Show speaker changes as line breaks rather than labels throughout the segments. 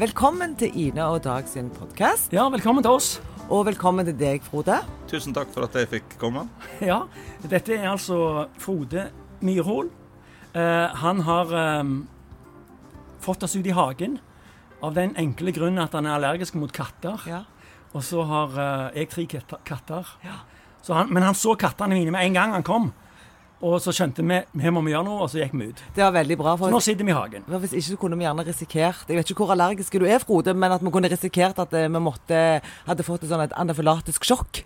Velkommen til Ine og Dag sin podkast,
Ja, velkommen til oss.
og velkommen til deg, Frode.
Tusen takk for at jeg fikk komme.
Ja, Dette er altså Frode Myrhol. Eh, han har eh, fått oss ut i hagen av den enkle grunn at han er allergisk mot katter.
Ja.
Og så har eh, jeg tre katter.
Ja.
Så han, men han så kattene mine med en gang han kom. Og så skjønte vi vi må gjøre noe, og så gikk vi ut.
Det var veldig bra.
Så nå sitter vi i hagen.
hvis ikke så kunne vi gjerne risikert Jeg vet ikke hvor allergiske du er, Frode, men at vi kunne risikert at eh, vi måtte hadde fått et sånn et anafylatisk sjokk.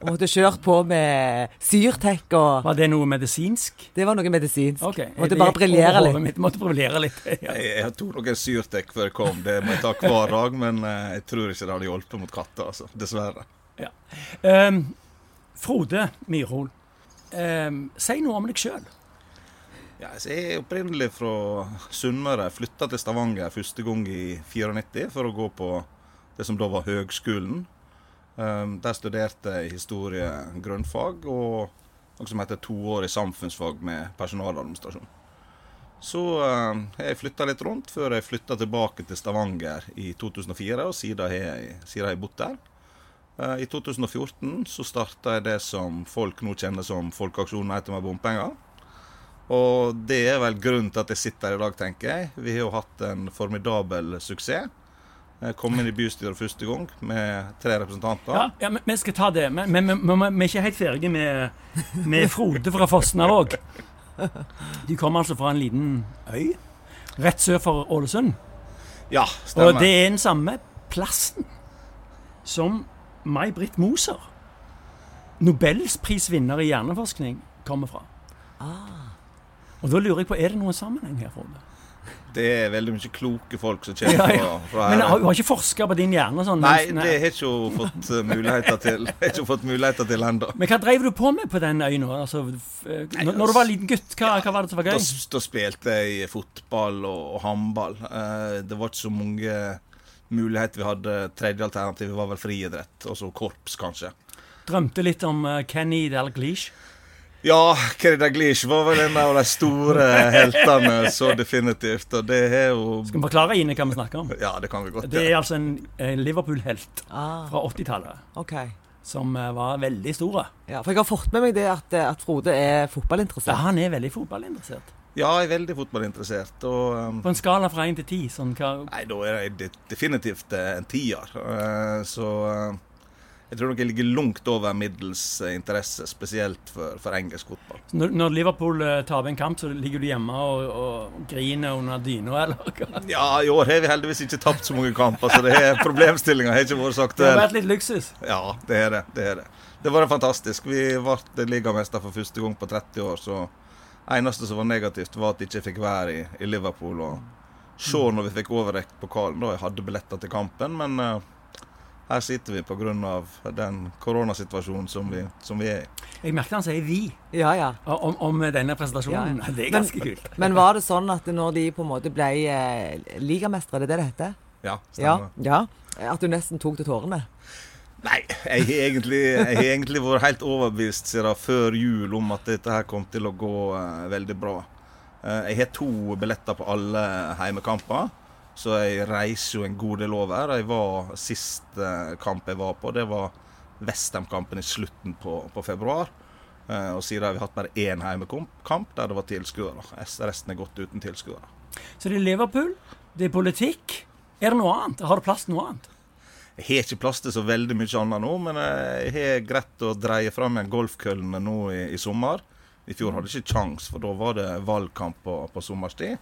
Og måtte kjørt på med syrtek og
Var det noe medisinsk?
Det var noe medisinsk.
Okay.
Måtte bare briljere litt.
Mitt. Måtte briljere litt. Ja.
Jeg, jeg tok noe syrtek før jeg kom, det må jeg ta hver dag. Men eh, jeg tror ikke det hadde hjulpet mot katter, altså. Dessverre.
Um, Frode Myrhol, si noe om deg sjøl.
Ja, jeg er opprinnelig fra Sunnmøre. Flytta til Stavanger første gang i 94 for å gå på det som da var høgskolen. Um, der studerte jeg historie, grønnfag og noe som heter toårig samfunnsfag med personaladministrasjon. Så har jeg flytta litt rundt før jeg flytta tilbake til Stavanger i 2004, og siden har jeg, har jeg bodd der. Uh, I 2014 så starta jeg det som folk nå kjenner som Folkeaksjonen etter med bompenger. Og det er vel grunnen til at jeg sitter her i dag, tenker jeg. Vi har jo hatt en formidabel suksess. Jeg kom inn i bystyret første gang med tre representanter.
Ja, ja men vi skal ta det. Men, men, men, men vi er ikke helt ferdige med, med Frode fra Fosnavåg. De kommer altså fra en liten øy rett sør for Ålesund.
Ja, stemmer.
Og det er den samme plassen som May-Britt Moser, nobelprisvinner i hjerneforskning, kommer fra. Og da lurer jeg på, er det noen sammenheng her, Frode?
Det er veldig mye kloke folk som kommer
Ja, ja.
fra
Men har, du har ikke forska på din hjerne? sånn?
Nei,
nei,
det har ikke fått eh, muligheter til. Jeg har ikke fått muligheter til ennå.
Men hva drev du på med på den øya? Altså, eh, når, når du var liten gutt, hva, hva var det som var gøy?
da spilte jeg fotball og, og håndball. Uh, det var ikke så mange muligheter vi hadde. Tredje alternativet var vel friidrett, og så korps, kanskje.
Drømte litt om uh, Kenny Dalglish.
Ja, Kenny Dalglish var vel en av de store heltene, så definitivt. Og det er jo
Skal vi forklare Ine hva vi snakker om?
Ja, det kan vi godt
Det er altså en, en Liverpool-helt
Ah,
fra 80-tallet
Okay
som eh, var veldig store.
Ja, for jeg har fått med meg det at, eh, at Frode er fotballinteressert.
Ja, han er veldig fotballinteressert.
Ja, jeg er veldig fotballinteressert. Og um,
På en skala fra 1 til 10, sånn
Nei, da er jeg definitivt eh, en tier. Uh, Så eh, jeg tror nok jeg ligger langt over middels interesse, spesielt for, for engelsk fotball.
Når, når Liverpool uh, taper en kamp, så ligger du hjemme og, og griner under dyna, eller hva?
Ja, i år har vi heldigvis ikke tapt så mange kamper, så det er problemstillinga har ikke vært sagt.
Det har vært litt luksus.
Ja, det er det. Det er det. Det var fantastisk. Vi ble ligamester for første gang på 30 år, så eneste som var negativt, var at jeg ikke fikk være i, i Liverpool og se når vi fikk overrekt pokalen. Da jeg hadde billetter til kampen, men uh, her sitter vi pga. den koronasituasjonen som vi, som vi er i.
Jeg merker han sier 'vi'
Ja, ja.
om, om denne presentasjonen.
Ja, ja.
Det er
Men-
ganske kult.
Men var det sånn at når de på en måte ble eh, ligamestere, det er det det heter?
Ja,
Ja,
stemmer.
ja. At du nesten tok til tårene?
Nei, jeg har egentlig, egentlig vært helt overbevist siden før jul om at dette her kom til å gå uh, veldig bra. Uh, jeg har to billetter på alle heimekamper, så jeg reiser jo en god del over. Jeg var Siste kamp jeg var på, det var Westham-kampen i slutten på, på februar. Eh, og siden har vi hatt bare én heimekamp der det var tilskuere. Resten er gått uten tilskuere.
Så det er Liverpool, det er politikk. Er det noe annet? Har du plass til noe annet?
Jeg har ikke plass til så veldig mye annet nå, men jeg har greit å dreie fram en golfkølle nå i, i sommer. I fjor hadde jeg ikke kjangs, for da var det valgkamp på, på sommerstid.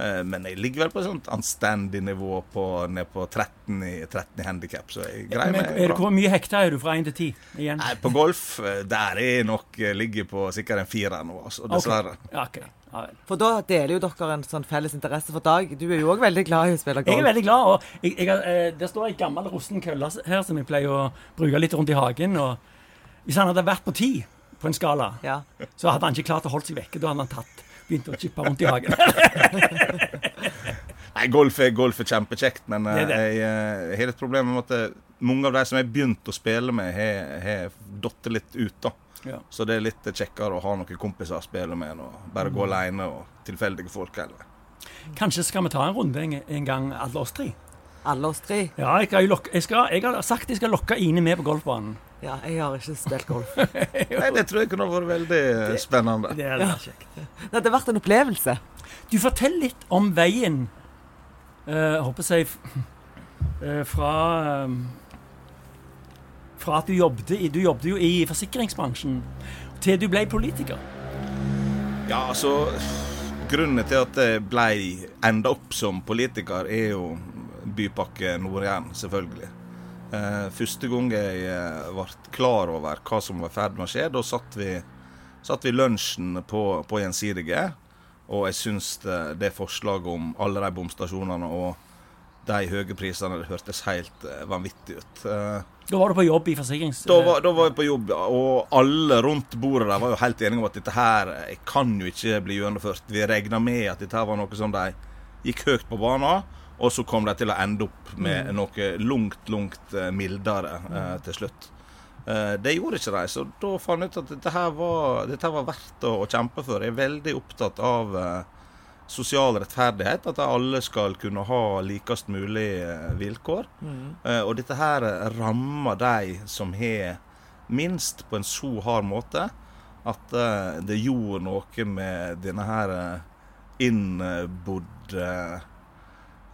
Eh, Men jeg ligger vel på et sånt anstendig nivå på, ned på 13 i, 13 i handikap, så jeg greier meg
du,
bra.
hvor mye hekta er du fra 1 til 10 igjen?
Nei, på golf, eh, der er jeg nok eh, ligger på sikkert en firer nå, altså, dessverre.
Okay. Ja, ok. Ja, vel.
For da deler jo dere en sånn felles interesse for Dag. Du er jo òg veldig glad i å spille golf.
Jeg er veldig glad. og jeg, jeg, Det står ei gammel rusten kølle her som jeg pleier å bruke litt rundt i hagen. og Hvis han hadde vært på ti på en skala,
Ja.
så hadde han ikke klart å holde seg vekke. Da hadde han tatt, begynt å chippe rundt i hagen.
Nei, golf er, golf er kjempekjekt, men
Det er
eh,
det.
jeg, eh, har et problem med at eh, mange av de som jeg har begynt å spille med, har- har datt litt ut. da.
Ja.
Så det er litt kjekkere å ha noen kompiser å spille med enn å bare
Mm.
gå alene og tilfeldige folk. Eller.
Kanskje skal vi ta en runde en, en gang, alle oss tre?
Alle oss tre.
Ja, jeg, lokke, jeg, skal, jeg har sagt jeg skal lokke Ine med på golfbanen.
Ja, jeg har ikke spilt golf.
Nei, det tror jeg kunne vært veldig spennende.
Det hadde vært kjekt.
Det hadde vært en opplevelse.
Du, fortell litt om veien uh, Jeg håper jeg eh, fra um, Fra at du jobbet i Du jobbet jo i forsikringsbransjen til du ble politiker.
Ja, altså Grunnen til at jeg ble enda opp som politiker, er jo Bypakke Nord-Jæren, selvfølgelig. Eh, første gang jeg eh, ble klar over hva som var i ferd med å skje, da satt vi, satt vi lunsjen på, på Gjensidige. Og jeg syns det, det forslaget om alle de bomstasjonene og de høye prisene, det hørtes helt eh, vanvittig ut. Eh,
Da var du på jobb i forsikrings...
da var, da var jeg på jobb, og alle rundt bordet der var jo helt enige om at dette her eh, kan jo ikke bli gjennomført. Vi regna med at dette her var noe som de gikk høyt på banen, og så kom de til å ende opp med noe langt, langt eh, mildere eh, til slutt. Eh, det gjorde ikke de, så da fant jeg ut at dette her var, dette var verdt å, å kjempe for. Jeg er veldig opptatt av eh, sosial rettferdighet, at alle skal kunne ha likest mulig eh, vilkår. Eh, og dette her rammer de som har minst, på en så hard måte at eh, det gjorde noe med denne her innbodde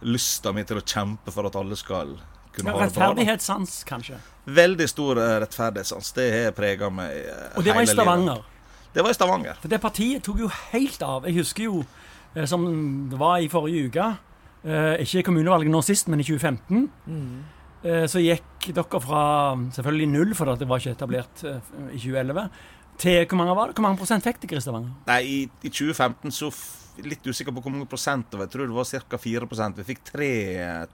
lysta mi til å kjempe for at alle skal kunne ha det bra.
Rettferdighetssans, kanskje.
Veldig stor eh, rettferdighetssans. Det har prega meg hele livet.
Og det var i
Stavanger? livet. Det var i Stavanger.
For det partiet tok jo helt av. Jeg husker jo, eh, som det var i forrige uke, ikke ikke kommunevalget nå sist, men i 2015, Mm. så gikk dere fra selvfølgelig null, for det var ikke etablert eh, i 2011, til hvor mange var det? Hvor mange prosent fikk dere i Stavanger?
Nei, i, i 2015 så litt usikker på hvor mange prosent det var. Jeg tror det var ca. 4% Vi fikk tre,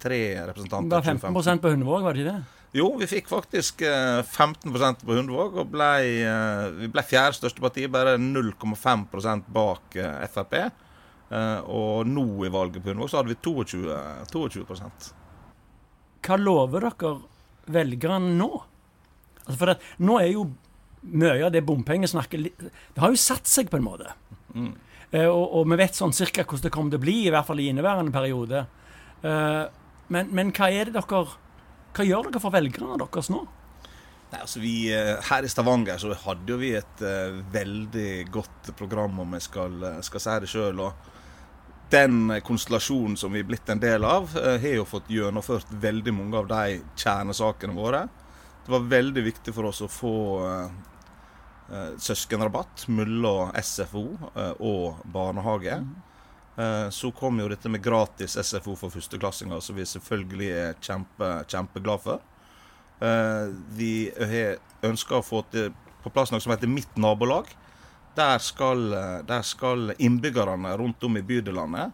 tre
Det var 15
2015.
på Hundvåg, var det ikke det?
Jo, vi fikk faktisk eh, 15 på Hundvåg, og ble, eh, vi ble fjerde største parti, bare 0,5 bak eh, Frp. Eh, og nå i valget på Hundvåg så hadde vi 22, 22
Hva lover dere velgerne nå? Altså for det, nå er jo mye av det bompengesnakket Det har jo satt seg på en måte. Eh, og, og vi vet sånn cirka hvordan det kommer til å bli, i hvert fall i inneværende periode. Eh, men, men hva er det dere Hva gjør dere for velgerne deres nå?
Nei, altså vi, eh, Her i Stavanger så hadde vi et uh, veldig godt program, om jeg skal, eh, skal si det sjøl. Den konstellasjonen som vi er blitt en del av, uh, har jo fått gjennomført veldig mange av de kjernesakene våre. Det var veldig viktig for oss å få eh, eh, søskenrabatt mellom SFO eh, og barnehage. Mm. Så kom jo dette med gratis SFO for førsteklassinger, som vi selvfølgelig er kjempe, kjempeglad for. Eh, Vi ønska å få til, på plass noe som heter Mitt nabolag. Der skal, eh, der skal innbyggerne rundt om i bydelene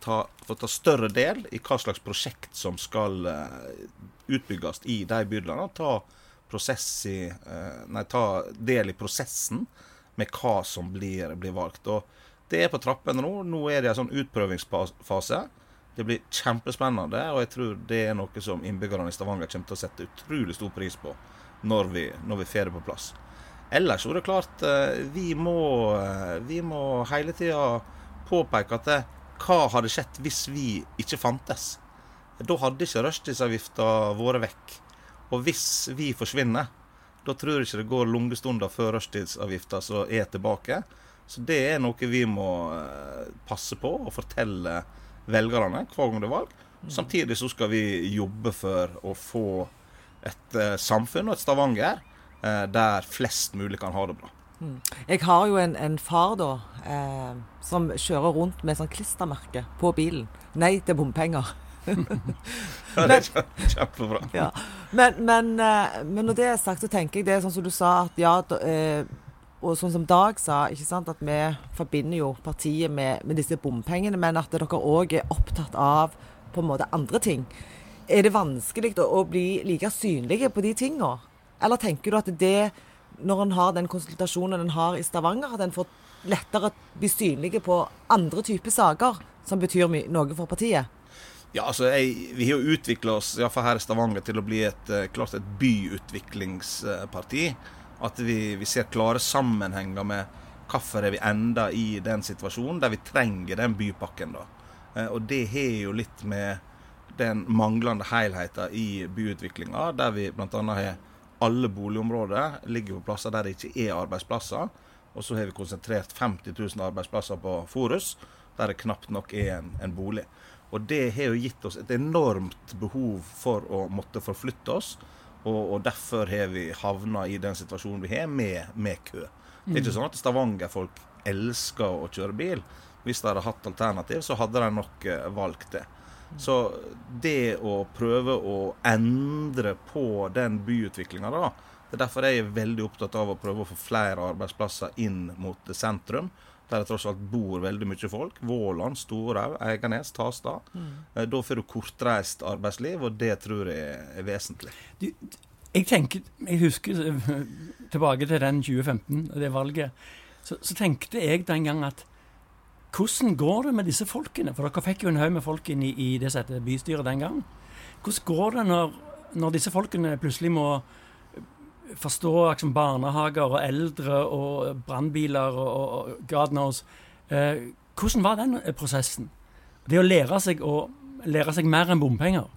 ta, få ta større del i hva slags prosjekt som skal eh, utbygges i de bydelene. Ta, prosess i, eh, nei, ta del i prosessen med hva som blir, blir valgt. Og det er på trappene nå. Nå er det en sånn utprøvingsfase. Det blir kjempespennende, og jeg tror det er noe som innbyggerne i Stavanger kommer til å sette utrolig stor pris på når vi, når får det på plass. Ellers er det klart eh, vi må, eh, vi må hele tida påpeke at det, hva hadde skjedd hvis vi ikke fantes? Da hadde ikke rushtidsavgifta vært vekk. Og hvis vi forsvinner, da tror jeg ikke det går lange stunder før rushtidsavgifta som er tilbake. Så det er noe vi må eh, passe på og fortelle velgerne hver gang det er valg. Samtidig så skal vi jobbe for å få et eh, samfunn og et Stavanger eh, der flest mulig kan ha det bra.
Jeg har jo en, en far da, eh, som kjører rundt med sånn klistremerke på bilen. Nei til bompenger.
Ja, det er kjempebra.
Ja. Men, men, eh, men når det er sagt, så tenker jeg det er sånn som du sa, at ja, eh, og sånn som Dag sa, ikke sant, at vi forbinder jo partiet med, med disse bompengene, men at dere òg er opptatt av på en måte andre ting. Er det vanskelig å, å bli like synlige på de tinga? Eller tenker du at det, når en har den konsultasjonen en har i Stavanger, at en får lettere bli synlige på andre typer saker som betyr noe for partiet?
Ja, altså, jeg, Vi har jo utvikla oss i hvert fall her i Stavanger til å bli et, eh, klart et byutviklingsparti. At vi, vi ser klare sammenhenger med hvorfor er vi enda i den situasjonen der vi trenger den bypakken. da. Eh, Og det har jo litt med den manglende helheten i byutviklinga, der vi bl.a. har alle boligområder ligger på plasser der det ikke er arbeidsplasser. Og så har vi konsentrert 50 000 arbeidsplasser på Forus, der det knapt nok er en, en bolig. Og det har jo gitt oss et enormt behov for å måtte forflytte oss. Og, og derfor har vi havna i den situasjonen vi har, med, med kø. Det er ikke sånn at Stavanger-folk elsker å kjøre bil. Hvis de hadde hatt alternativ, så hadde de nok eh, valgt det. Så det å prøve å endre på den byutviklinga, da Det er derfor jeg er veldig opptatt av å prøve å få flere arbeidsplasser inn mot sentrum. Der det tross alt bor veldig mye folk. Våland, Storhaug, Eiganes, Tastad. Mm. Da får du kortreist arbeidsliv, og det tror jeg er vesentlig.
Du, jeg tenker, jeg husker eh, tilbake til den 2015, det valget. Så, så tenkte jeg den gang at hvordan går det med disse folkene? For dere fikk jo en haug med folk inn i, i det som bystyret den gang. Hvordan går det når, når disse folkene plutselig må forstå liksom, barnehager og eldre og brannbiler og, og, God knows? Eh, hvordan var den eh, prosessen? Det å lære seg, å, lære seg mer enn bompenger?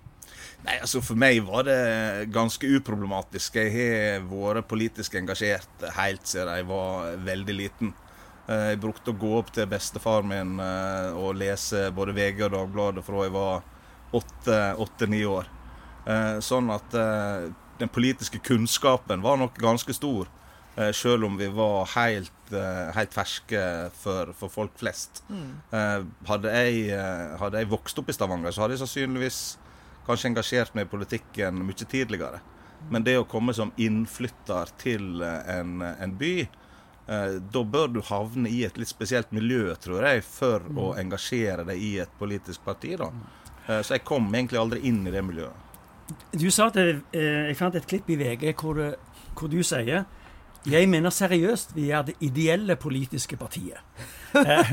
Nei, altså For meg var det ganske uproblematisk. Jeg har vært politisk engasjert helt siden jeg var veldig liten. Eh, Jeg brukte å gå opp til bestefar min eh, og lese både VG og Dagbladet fra jeg var åtte-ni år. Sånn at den politiske kunnskapen var nok ganske stor. eh, Selv om vi var helt, eh, helt ferske for, for folk flest. Eh, Hadde jeg, eh, hadde jeg vokst opp i Stavanger, så hadde jeg sannsynligvis kanskje engasjert meg i politikken mye tidligere. Men det å komme som innflytter til eh, en, en by, eh, da bør du havne i et litt spesielt miljø, tror jeg, for å engasjere deg i et politisk parti. da. Eh, så jeg kom egentlig aldri inn i det miljøet.
Du sa at eh, Jeg fant et klipp i VG hvor, hvor du sier jeg mener seriøst vi er det ideelle politiske partiet. Eh,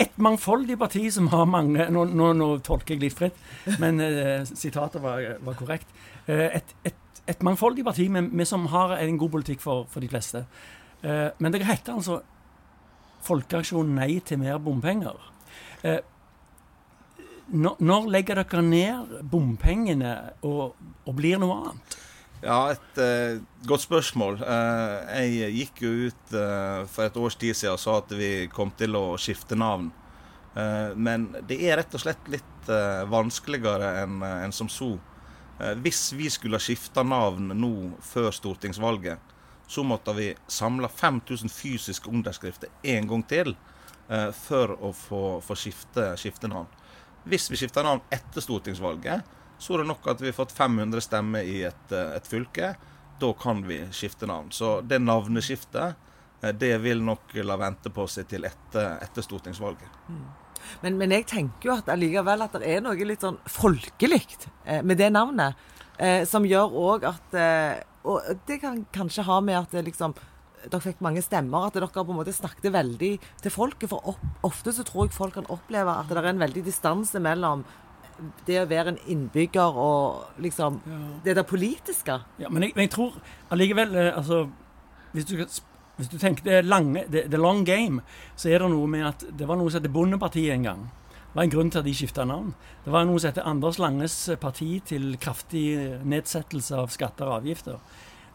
et mangfoldig parti som har mange Nå, nå, nå tolker jeg litt fritt, men eh, sitatet var, var korrekt. Eh, et, et, et mangfoldig parti men vi som har en god politikk for, for de fleste. Eh, men det heter altså Folkeaksjon nei til mer bompenger. Eh, når, når legger dere ned bompengene og, og blir noe annet?
Ja, et eh, godt spørsmål. Eh, jeg gikk jo ut eh, for et års tid siden og sa at vi kom til å skifte navn. Eh, men det er rett og slett litt eh, vanskeligere enn en som så. Eh, hvis vi skulle ha skifta navn nå før stortingsvalget, så måtte vi samle 5000 fysiske underskrifter en gang til eh, for å få, få skifte, skifte navn. Hvis vi skifter navn etter stortingsvalget, så er det nok at vi har fått 500 stemmer i et, eh, et fylke. Da kan vi skifte navn. Så det navneskiftet eh, det vil nok la vente på seg til etter, etter stortingsvalget.
Men, men jeg tenker jo at allikevel at det er noe litt sånn folkelig eh, med det navnet. Som gjør òg at Og det kan kanskje ha med at det liksom dere fikk mange stemmer, at dere på en måte snakket veldig til folket. For opp, ofte så tror jeg folk kan oppleve at det er en veldig distanse mellom det å være en innbygger og liksom det der politiske.
Ja, men jeg, men jeg tror allikevel eh, altså, hvis, du, hvis du tenker det lange, det, er long game, så er det noe med at det var noe som heter Bondepartiet en gang. Det var en grunn til at de skifta navn. Det var noe som heter Anders Langes parti til kraftig nedsettelse av skatter og avgifter.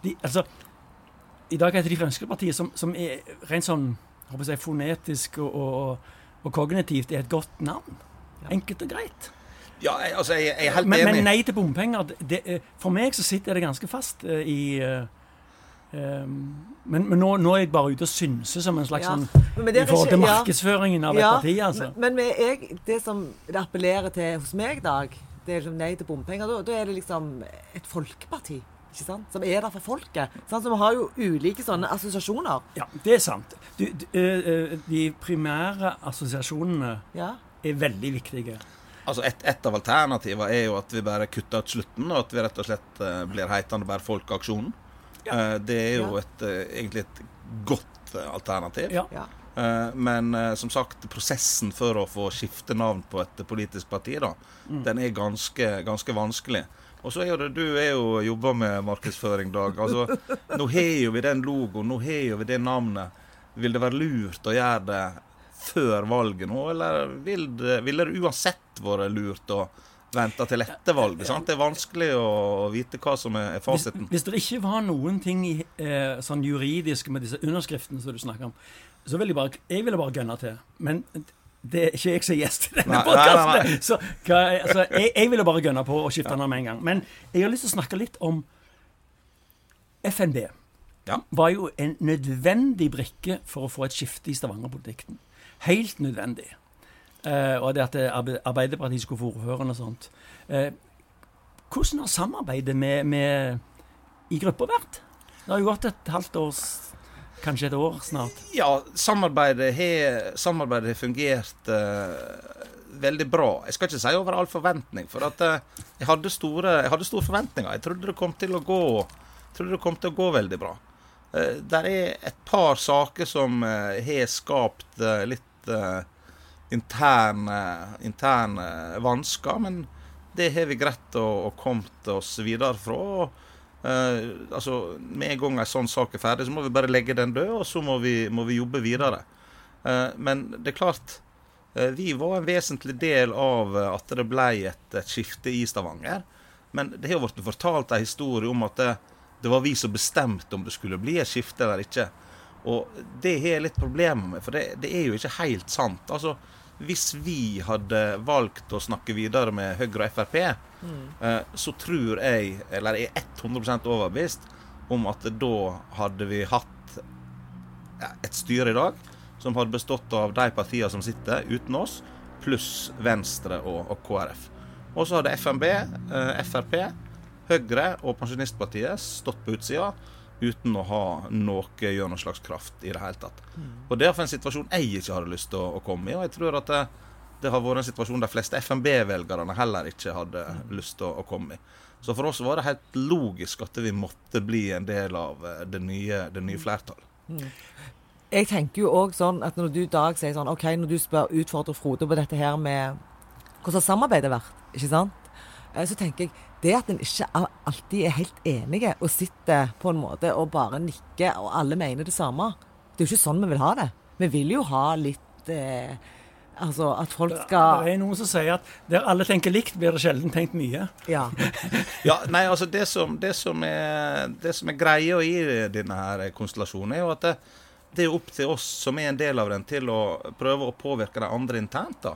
De, altså, I dag heter de Fremskrittspartiet, som, som er rent sånn håper jeg, fonetisk og, og, og kognitivt er et godt navn. Enkelt og greit.
Ja, jeg, altså, jeg, jeg er helt
Men,
enig.
men nei til bompenger det, eh, For meg så sitter det ganske fast eh, i eh, men, men nå, nå er jeg bare ute og synser som en slags
Ja,
sånn I forhold til
ja.
markedsføringen av et parti, altså.
Men, men jeg, det som det appellerer til hos meg, i Dag, det er liksom nei til bompenger. Da, da er det liksom et folkeparti. Ikke sant? Som er der for folket. Sant? Så vi har jo ulike sånne assosiasjoner.
Ja, det er sant. Du, du, eh, eh, de primære assosiasjonene
Ja.
er veldig viktige.
Altså et, et av alternativene er jo at vi bare kutter ut slutten, og at vi rett og slett eh, blir heitende bare Folkeaksjonen. Ja. det er jo
Ja.
et, egentlig et godt alternativ.
Ja.
ja.
Eh, Men som sagt, prosessen for å få skifte navn på et politisk parti, da, den er ganske, ganske vanskelig. Og så er jo det, Du er jo jobber med markedsføring, Dag. Altså, nå har jo vi den logoen, nå har jo vi det navnet. Vil det være lurt å gjøre det før valget nå, eller vil det, vil det uansett vært lurt å vente til etter valget. sant? Det er vanskelig å vite hva som er fasiten.
Hvis, hvis det ikke var noen ting i, eh, sånn juridisk med disse underskriftene som du snakker om, så ville jeg bare, jeg ville bare gønne til. Men det er ikke jeg som er gjest i denne podkasten. Så hva, altså, jeg, jeg ville bare gønne på å skifte navn med en gang. Men jeg har lyst til å snakke litt om FNB.
Ja.
Var jo en nødvendig brikke for å få et skifte i Stavanger-politikken. Helt nødvendig. Eh, og det at Arbeiderpartiet skulle få ordføreren og sånt. Eh, hvordan har samarbeidet med, med i gruppa vært? Det har jo gått et halvt år, s- kanskje et år snart.
Ja, samarbeidet har, samarbeidet har fungert uh, veldig bra. Jeg skal ikke si over all forventning, for at uh, jeg, hadde store, jeg hadde store forventninger. Jeg trodde det kom til å gå, det kom til å gå veldig bra. Uh, der er et par saker som har skapt litt interne, interne vansker, men det har vi greid å, å komme oss videre fra. og Eh, altså, Med en gang en sånn sak er ferdig, så må vi bare legge den død, og så må vi, må vi jobbe videre. Uh, men det er klart, uh, vi var en vesentlig del av at det ble et, et skifte i Stavanger. Men det har jo blitt fortalt en historie om at det, det var vi som bestemte om det skulle bli et skifte eller ikke. Og det har jeg litt problemer med, for det, det er jo ikke helt sant. Altså, hvis vi hadde valgt å snakke videre med Høyre og Frp, eh, så tror jeg, eller jeg er 100% overbevist, om at da hadde vi hatt et styre i dag som hadde bestått av de partiene som sitter uten oss, pluss Venstre og, og KrF. Og så hadde FNB, eh, Frp, Høyre og Pensjonistpartiet stått på utsida uten å ha noe gjennomslagskraft i det hele tatt. Og Det er for en situasjon jeg ikke hadde lyst til å, å komme i, og jeg tror at det, det har vært en situasjon de fleste FNB-velgerne heller ikke hadde lyst til å, komme i. Så for oss var det helt logisk at vi måtte bli en del av eh, det nye, det nye flertallet.
Jeg tenker jo òg sånn at når du Dag sier sånn OK, når du spør utfordrer Frode på dette her med hvordan samarbeidet har vært, ikke sant? Eh, Så tenker jeg det at en ikke alltid er helt enige og sitter på en måte og bare nikker og alle mener det samme, det er jo ikke sånn vi vil ha det. Vi vil jo ha litt eh, Altså at folk skal
Det er noen som sier at der alle tenker likt, blir det sjelden tenkt mye.
Ja.
Ja, nei, altså det som, det som, er, det som er greia i denne her konstellasjonen, er jo at det, det er opp til oss som er en del av den, til å prøve å påvirke de andre internt. da.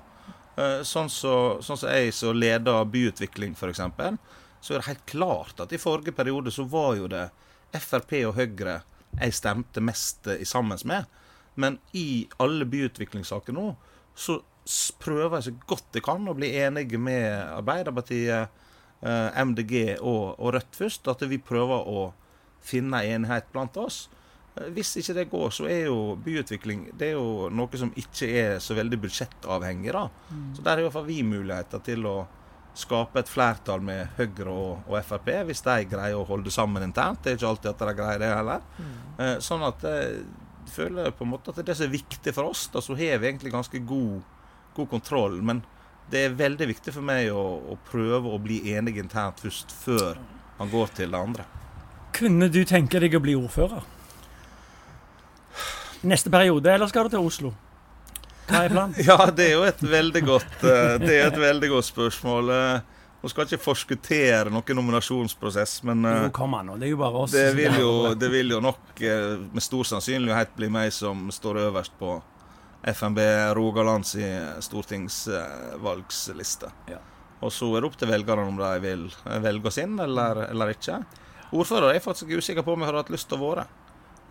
Eh, Sånn som sånn så jeg som leder byutvikling, f.eks., så er det helt klart at i forrige periode så var jo det Frp og Høyre jeg stemte mest i sammen med. Men i alle byutviklingssaker nå så prøver jeg så godt jeg kan å bli enige med Arbeiderpartiet, eh, MDG og, og Rødt først. At vi prøver å finne enighet blant oss. Eh, Hvis ikke det går, så er jo byutvikling det er jo noe som ikke er så veldig budsjettavhengig. da. Så der er i hvert fall vi muligheter til å skape et flertall med Høyre og, og Frp, hvis de greier å holde sammen internt. Det er ikke alltid at de greier det heller. Eh, sånn at eh, føler på en måte at det er som er viktig for oss. Da så har vi egentlig ganske god, god kontroll. Men det er veldig viktig for meg å, å prøve å bli enig internt først, før han går til det andre.
Kunne du tenke deg å bli ordfører? Neste periode, eller skal du til Oslo? Hva er planen?
Ja, det er jo et veldig godt, eh, det er et veldig godt spørsmål. Eh, Nå skal ikke forskuttere noen nominasjonsprosess, men eh,
Jo, kom an. Det er jo bare oss.
det vil jo, det vil jo nok eh, med stor sannsynlighet bli meg som står øverst på FNB Rogalands stortingsvalgsliste.
Ja.
Og så er det opp til velgerne om de vil eh, velge oss inn eller, eller ikke. Ordfører er jeg faktisk usikker på om jeg hadde hatt lyst til å være.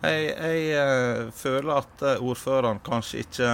Jeg, jeg eh, føler at eh, ordføreren kanskje ikke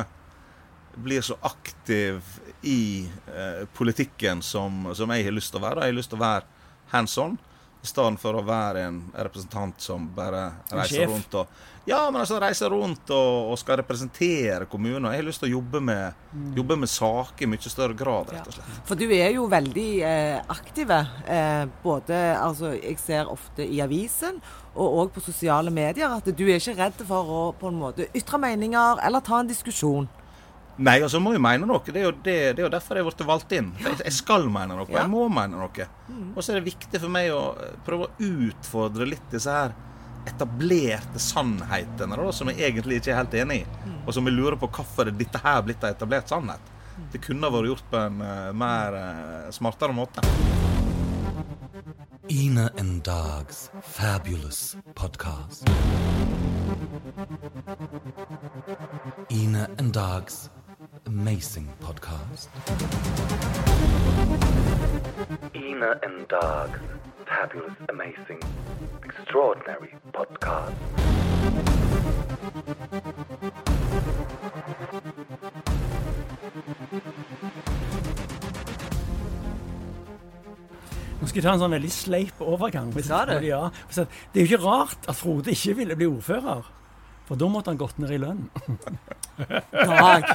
blir så aktiv i eh, politikken som, som jeg har lyst til å være. Jeg har lyst til å være hands on, i stedet for å være en representant som bare reiser rundt og Ja, men altså reiser rundt og, og skal representere kommunen. Jeg har lyst til å jobbe med,
Mm.
jobbe med saker i mye større grad, rett og slett.
For du er jo veldig eh, aktiv. Eh, både altså, Jeg ser ofte i avisen og òg på sosiale medier at du er ikke redd for å på en måte ytre meninger eller ta en diskusjon.
Nei, altså må jo mene noe. Det er jo, det, det er jo derfor jeg ble valgt inn. Jeg, jeg skal mene noe.
Ja.
Jeg må mene noe. Og så er det viktig for meg å eh, prøve å utfordre litt disse her etablerte sannhetene da, som jeg egentlig ikke er helt enig i. Og som jeg lurer på hvorfor dette her blitt en etablert sannhet. det kunne ha vært gjort på en uh, mer uh, smartere måte.
Ina and Dog's fabulous podcast. Ina and Dog's amazing podcast. Ina and Dog's fabulous, amazing, extraordinary podcast.
Nå skal jeg ta en sånn veldig sleip overgang.
Sa det.
Ja, det er jo ikke rart at Frode ikke ville bli ordfører. For da måtte han gått ned i lønn.
Dag.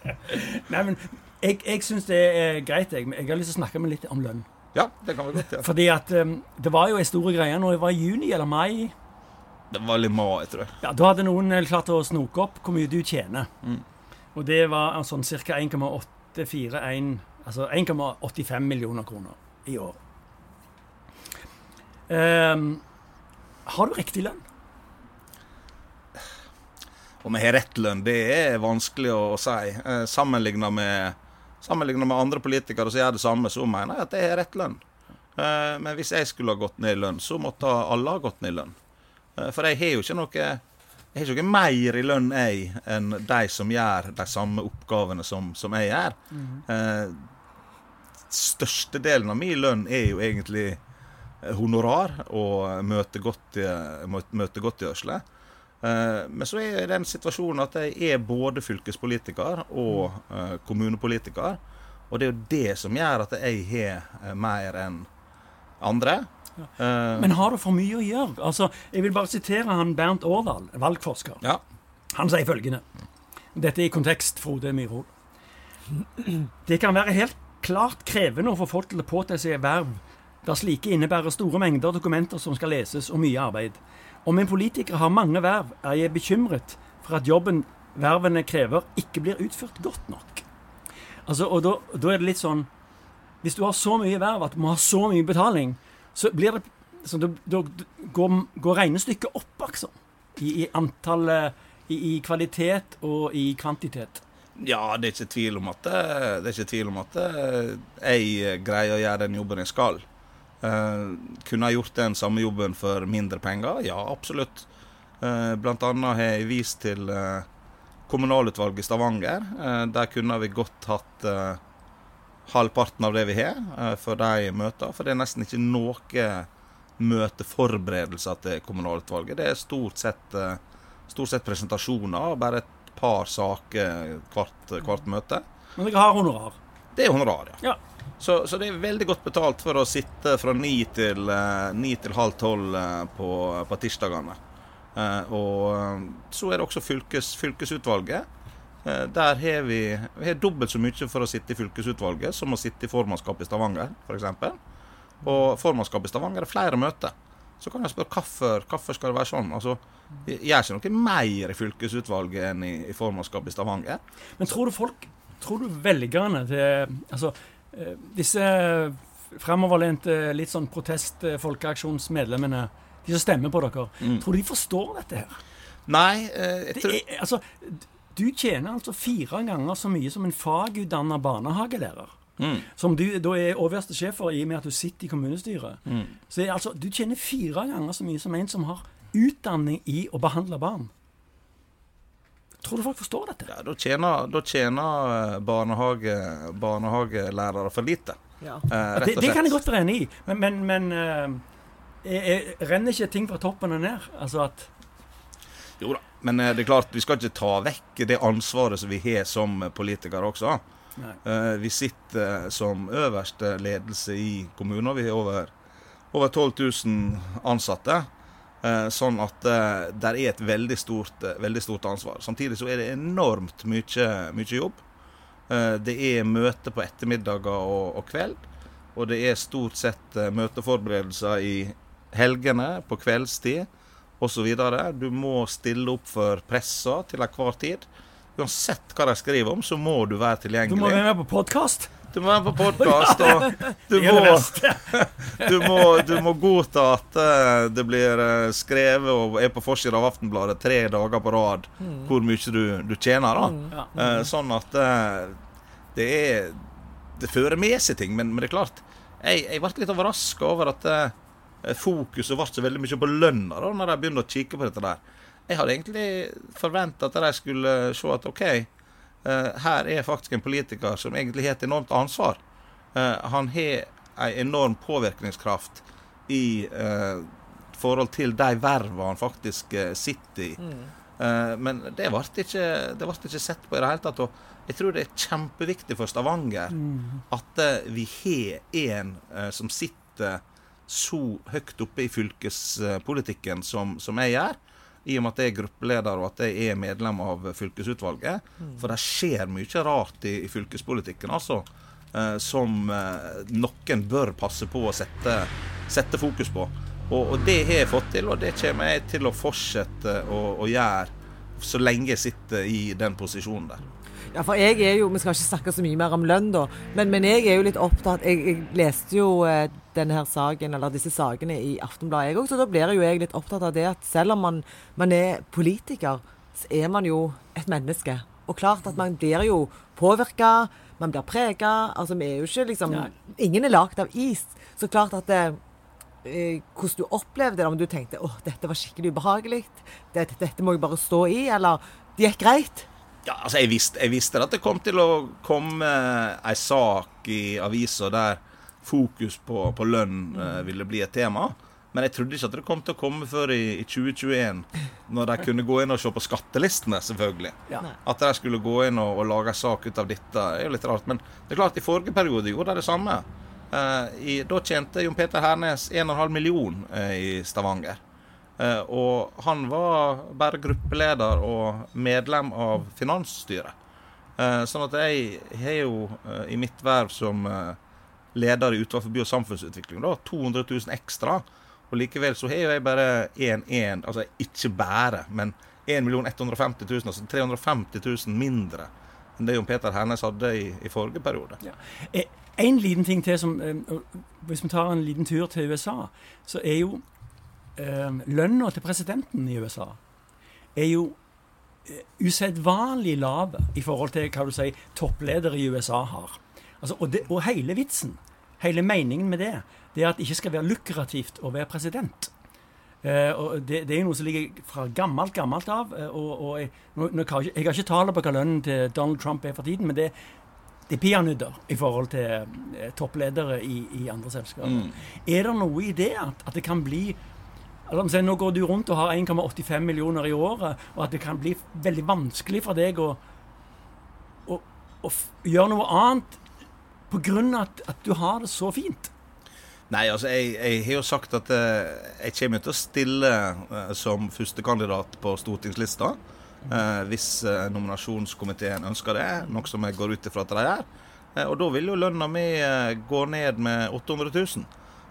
Nei, men jeg, jeg syns det er greit. Jeg, jeg har lyst til å snakke med litt om lønn.
Ja, det kan vi godt gjøre.
Fordi at um, det var jo en stor greie når det var i juni eller mai.
Det var litt mai, tror jeg.
Ja, Da hadde noen eh, klart å snoke opp hvor mye du tjener. Og det var sånn ca. 1,841 Altså 1,85 millioner kroner i år. Um, har du riktig lønn?
Om jeg har rett lønn, det er vanskelig å si. Eh, Sammenligna med, med andre politikere som gjør det samme, så mener jeg at jeg har rett lønn. Eh, Men hvis jeg skulle ha gått ned i lønn, så måtte alle ha gått ned i lønn. Eh, For jeg har jo ikke noe jeg har ikke noe mer i lønn jeg enn de som gjør de samme oppgavene som, som jeg gjør. Eh, Størstedelen av min lønn er jo egentlig honorar og møtegodtgjø- mø- møtegodtgjørelse. Eh, Men så er jeg i den situasjonen at jeg er både fylkespolitiker og eh, kommunepolitiker. Og det er jo det som gjør at jeg har eh, mer enn andre. Eh,
Men har du for mye å gjøre? Altså, Jeg vil bare sitere han Bernt Årdal, valgforsker.
ja.
Han sier følgende Dette er i kontekst, Frode Myhrvold. Det kan være helt klart krevende å få folk til å påta seg verv der slike innebærer store mengder dokumenter som skal leses, og mye arbeid. Om en politiker har mange verv, er jeg bekymret for at jobben vervene krever, ikke blir utført godt nok. Altså, og da, da er det litt sånn Hvis du har så mye verv at du må ha så mye betaling, så blir det så da, da går, går regnestykket opp, altså. I, i antall eh, i, I kvalitet og i kvantitet.
Ja, det er ikke tvil om at, det, det er ikke tvil om at eh, jeg greier å gjøre den jobben jeg skal. Eh, kunne jeg gjort den samme jobben for mindre penger? Ja, absolutt. Eh, blant annet har jeg vist til eh, kommunalutvalget i Stavanger. Der kunne vi godt hatt halvparten av det vi har for de møtene. For det er nesten ikke noe møteforberedelser til kommunalutvalget. Det er stort sett, stort sett presentasjoner og bare et par saker hvert, hvert møte.
Men dere har honorar.
Det er honorar, ja.
Ja.
Så, så det er veldig godt betalt for å sitte fra ni til, uh, ni til halv tolv uh, på, på tirsdagene. Uh, og så er det også fylkes, fylkesutvalget. Der har vi, vi har dobbelt så mye for å sitte i fylkesutvalget som å sitte i formannskapet i Stavanger, f.eks. Og formannskapet i Stavanger er flere møter. Så kan jeg spørre hvorfor, hvorfor skal det være sånn? Altså, gjør ikke noe mer i fylkesutvalget enn i, i formannskapet i Stavanger.
Men tror du folk Tror du velgerne til Altså, eh, disse framoverlente, litt sånn protest-folkeaksjonsmedlemmene, de som stemmer på dere, tror du de forstår dette her?
Nei, eh, tror
er, altså, du tjener altså fire ganger så mye som en fagutdanna barnehagelærer.
Mm.
Som du da er overste sjef for i og med at du sitter i kommunestyret.
Mm.
Så altså, du tjener fire ganger så mye som en som har utdanning i å behandle barn. Tror du folk forstår dette?
Ja, da tjener, da tjener eh, barnehage, barnehagelærere for lite.
Ja.
Eh,
det, det kan jeg godt være enig i, men, men, men eh, jeg, jeg renner ikke ting fra toppen og ned? Altså at
Jo da. Men eh, det er klart, vi skal ikke ta vekk det ansvaret som vi har som politikere også. Eh, Vi sitter eh, som øverste ledelse i kommunen. Vi har over, over 12 000 ansatte. Eh, Sånn at det er et veldig stort, eh, veldig stort ansvar. Samtidig så er det enormt mye, mye jobb. Eh, Det er møte på ettermiddager og, og kveld. Og det er stort sett eh, møteforberedelser i helgene, på kveldstid osv. Du må stille opp for pressa til enhver tid. Uansett hva de skriver om, så må du være tilgjengelig.
Du må være med på podkast!
Du må være på podkast, og du må, du, må, du må godta at eh, det blir eh, skrevet og er på forsida av Aftenbladet tre dager på rad hvor mye du, du tjener. da. Eh, Sånn at det er Det fører med seg ting, men, men det er klart Jeg, jeg ble litt overraska over at fokuset ble så veldig mye på lønna da når de begynte å kikke på dette der. Jeg hadde egentlig forventa at de skulle se at OK, her er faktisk en politiker som egentlig har et enormt ansvar. Eh, han har en enorm påvirkningskraft i eh, forhold til de vervene han faktisk eh, sitter i. Eh, men det ble, ikke, det ble ikke sett på i det hele tatt. Og jeg tror det er kjempeviktig for Stavanger at eh, vi har en eh, som sitter så høyt oppe i fylkespolitikken som, som jeg gjør. I og med at jeg er gruppeleder og at jeg er medlem av fylkesutvalget. For det skjer mye rart i, i fylkespolitikken, altså. eh, som eh, noen bør passe på å sette, sette fokus på. Og, og det har jeg fått til, og det kommer jeg til å fortsette å, å gjøre så lenge jeg sitter i den posisjonen der.
Ja, for jeg er jo, Vi skal ikke snakke så mye mer om lønn, da, men, men jeg er jo litt opptatt Jeg, jeg leste jo eh, denne her saken, eller disse sakene i Aftenbladet, jeg òg, så da blir jo jeg litt opptatt av det at selv om man, man er politiker, så er man jo et menneske. Og klart at man blir jo påvirka, man blir prega. Altså, vi er jo ikke liksom
Nei.
Ingen er lagd av is. Så klart at det, eh, hvordan du opplevde det, om du tenkte åh, dette var skikkelig ubehagelig, dette, dette må jeg bare stå i, eller det gikk greit.
Ja, altså jeg visste, jeg visste at det kom til å komme ei sak i avisa der fokus på, på lønn eh, ville bli et tema. Men jeg trodde ikke at det kom til å komme før i, i 2021, når de kunne gå inn og se på skattelistene, selvfølgelig.
Ja.
At de skulle gå inn og, og lage en sak ut av dette, er jo litt rart. Men det er klart, i forrige periode gjorde de det samme. Eh, i, da tjente Jon Peter Hernes 1,5 million eh, i Stavanger. Eh, og han var bare gruppeleder og medlem av finansstyret. Eh, sånn at jeg har jo eh, i mitt verv som eh, leder i Utvalg for by- og samfunnsutvikling da, 200 000 ekstra. Og likevel så har jeg bare 1-1, altså ikke bare, men 1 150 000, altså 350 000 mindre enn det Jon Peter Hernes hadde i, i forrige periode.
Ja. En liten ting til som eh, Hvis vi tar en liten tur til USA, så er jo eh, lønna til presidenten i USA er jo eh, usedvanlig lav i forhold til hva du sier toppledere i USA har. Altså, og, det, og hele vitsen, hele meningen med det, det er at det ikke skal være lukrativt å være president. Eh, og det, det er noe som ligger fra gammelt, gammelt av. eh, og, og jeg, nå, nå jeg, har ikke tallet på hva lønnen til Donald Trump er for tiden, men det, det er peanøtter i forhold til eh, toppledere i, i andre selskaper. Er det noe i det at, at det kan bli Altså, Nå går du rundt og har 1,85 millioner i året, og at det kan bli veldig vanskelig for deg å, å, å gjøre noe annet pga. At, at du har det så fint.
Nei, altså, jeg, jeg har jo sagt at eh, jeg kommer til å stille eh, som førstekandidat på stortingslista. eh, hvis nominasjonskomiteen ønsker det, noe som jeg går ut ifra at de gjør. Og da vil jo lønna mi gå ned med 800 000.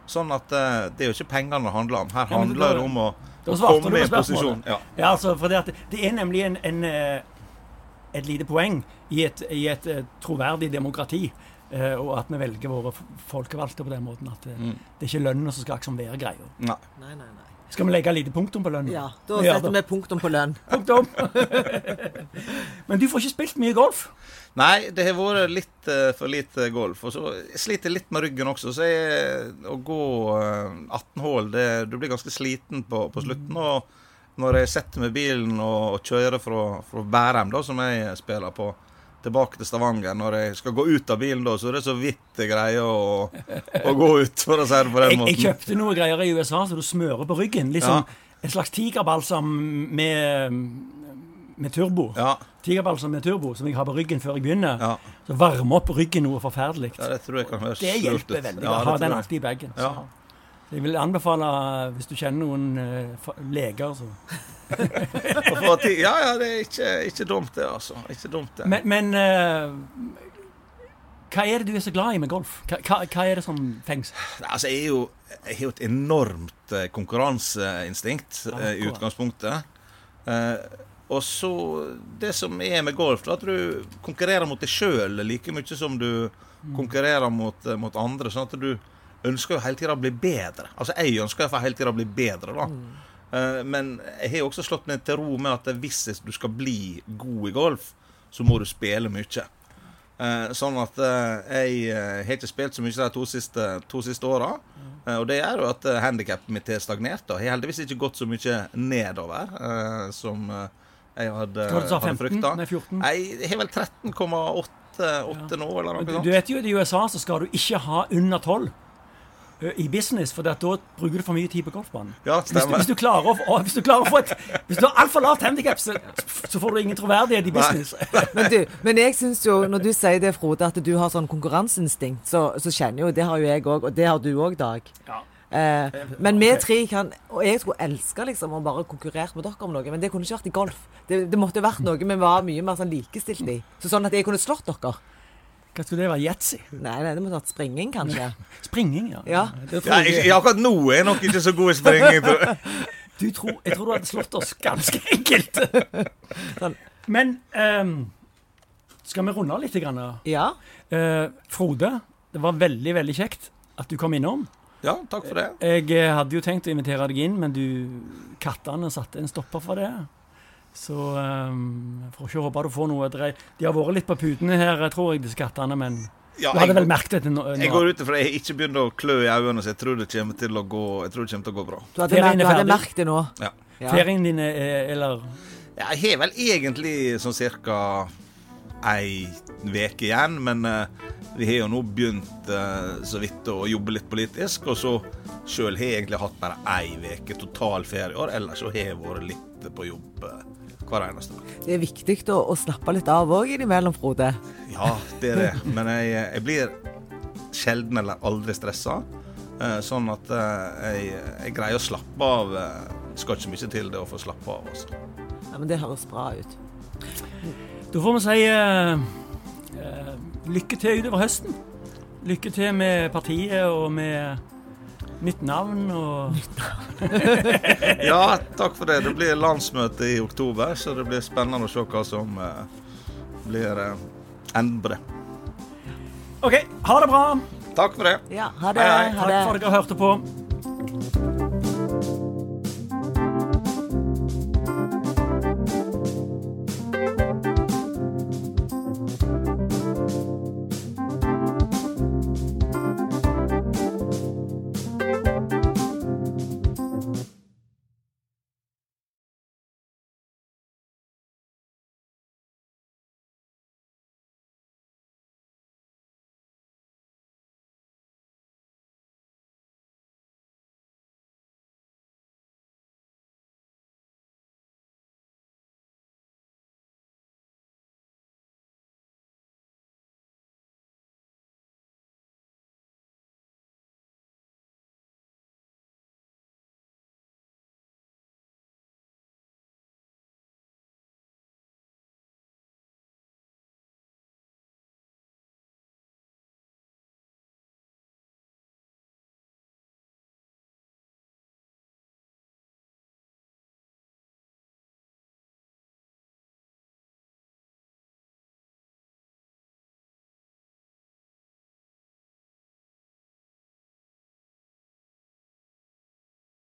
Sånn at det er jo ikke pengene det handler om. Her handler det om å, å komme i posisjon. Ja.
Ja, altså, for det, det er nemlig en, en, et lite poeng i et, i et troverdig demokrati. Eh, og at vi velger våre folkevalgte på den måten. At eh,
Mm.
det er ikke lønna som skal liksom være greia.
Nei.
Nei, nei, nei.
Skal vi legge et lite punktum på lønna?
Ja, da setter vi punktum på lønn.
Punktum! Men du får ikke spilt mye golf.
Nei, det har vært litt uh, for lite golf. Og så sliter jeg litt med ryggen også. Så jeg, å gå uh, 18 hull, du blir ganske sliten på, på slutten. Og når jeg setter meg i bilen og, og kjører fra, fra Bærum, da, som jeg spiller på, tilbake til Stavanger Når jeg skal gå ut av bilen, da, så er det så vidt jeg greier å, å gå ut, for å si det på den
Jeg,
måten.
jeg kjøpte noe greier i USA så du smører på ryggen. Liksom
Ja.
en slags tigerbalsam med, med turbo.
Ja,
Tigerbalsam med turbo som jeg har på ryggen før jeg begynner.
ja,
Så varmer opp ryggen noe forferdelig.
ja, det tror jeg kan være
Det hjelper veldig
Ja,
å
det
ha
tror
den
jeg.
alltid i bagen.
Ja.
Jeg vil anbefale, hvis du kjenner noen uh, leger så
Ja, ja, det er ikke, ikke dumt, det, altså. Ikke dumt, det.
Men, men uh, hva er det du er så glad i med golf? Hva, hva, hva er det som fengs?
Altså, jeg er jo, jeg har jo et enormt eh, konkurranseinstinkt
Ja,
eh, i utgangspunktet. Uh, og så Det som er med golf, er at du konkurrerer mot deg sjøl like mye som du konkurrerer mot, mot andre. Sånn at du ønsker jo hele tida å bli bedre. Altså, jeg ønsker iallfall hele tida å bli bedre, da. Eh, men jeg har også slått meg til ro med at hvis du skal bli god i golf, så må du spille mye. Eh, sånn at eh, jeg har ikke spilt så mye de to siste, to siste åra. Og det gjør jo at handikappet mitt har stagnert. og Har heldigvis ikke gått så mye nedover som jeg hadde, hadde
15?
frykta.
Nei, 14?
Nei, Jeg har vel 13,8 nå, eller noe
Du,
sånt.
du vet jo, I USA så skal du ikke ha under 12 ø, i business, for da bruker du for mye tid på golfbanen.
Ja,
Hvis du,
stemmer.
hvis, du klarer å, å- hvis du klarer å få et Hvis du har altfor lavt handikap, så, så får du ingen troverdighet i business.
Men, du, men jeg syns jo, når du sier det, Frode, at du har sånn konkurranseinstinkt, så, så kjenner jo Det har jo jeg òg, og det har du òg, Dag.
Ja.
Eh, men vi tre kan Og jeg skulle elske liksom å bare konkurrere med dere om noe, men det kunne ikke vært i golf. Det, det måtte vært noe vi var mye mer sånn likestilt i. Så sånn at jeg kunne slått dere.
Hva skulle det være? Yatzy?
Nei, nei, det måtte vært springing, kanskje.
Springing, ja.
Ja.
Det tror
Ja,
jeg,
jeg, akkurat nå er jeg nok ikke så god i springing. tror jeg.
du tror, jeg tror du hadde slått oss ganske enkelt.
Sånn.
Men um, skal vi runde av litt? Grann?
Ja.
Uh, Frode, det var veldig, veldig kjekt at du kom innom.
Ja, takk for det.
Jeg hadde jo tenkt å invitere deg inn, men du, kattene satte en stopper for det. Så um, får ikke håpe du får noe drei. De har vært litt på putene her, tror jeg, disse kattene, men
Ja,
du hadde vel merket det nå?
jeg går ut ifra jeg ikke begynt å klø i øynene, så jeg tror det kommer til å gå, jeg tror det til å gå bra.
Du hadde, mer,
er
du hadde merket det nå.
Ja.
Ja.
Ferien din er, er- eller
Ja, Jeg har vel egentlig sånn cirka ei veke igjen, men uh, vi har jo nå begynt uh, så vidt å jobbe litt politisk, og så sjøl har jeg egentlig hatt bare ei veke total ferie i år, ellers så har jeg vært litt på jobb eh, hver eneste dag.
Det er viktig å, å slappe litt av òg innimellom, Frode.
Ja, det er det, men jeg, jeg blir sjelden eller aldri stressa, eh, sånn at eh, jeg, jeg greier å slappe av. eh, skal ikke mye til det å få slappe av, Også.
Ja, men det høres bra ut.
Da får vi si uh, eh, lykke til utover høsten. Lykke til med partiet og med nytt navn og
Ja, takk for det. Det blir landsmøte i oktober, så det blir spennende å se hva som eh, blir uh, enden på det.
OK, ha det bra.
Takk for det.
Ja, ha det.
Hei, hei.
Ha
Takk
det.
for at dere hørte på.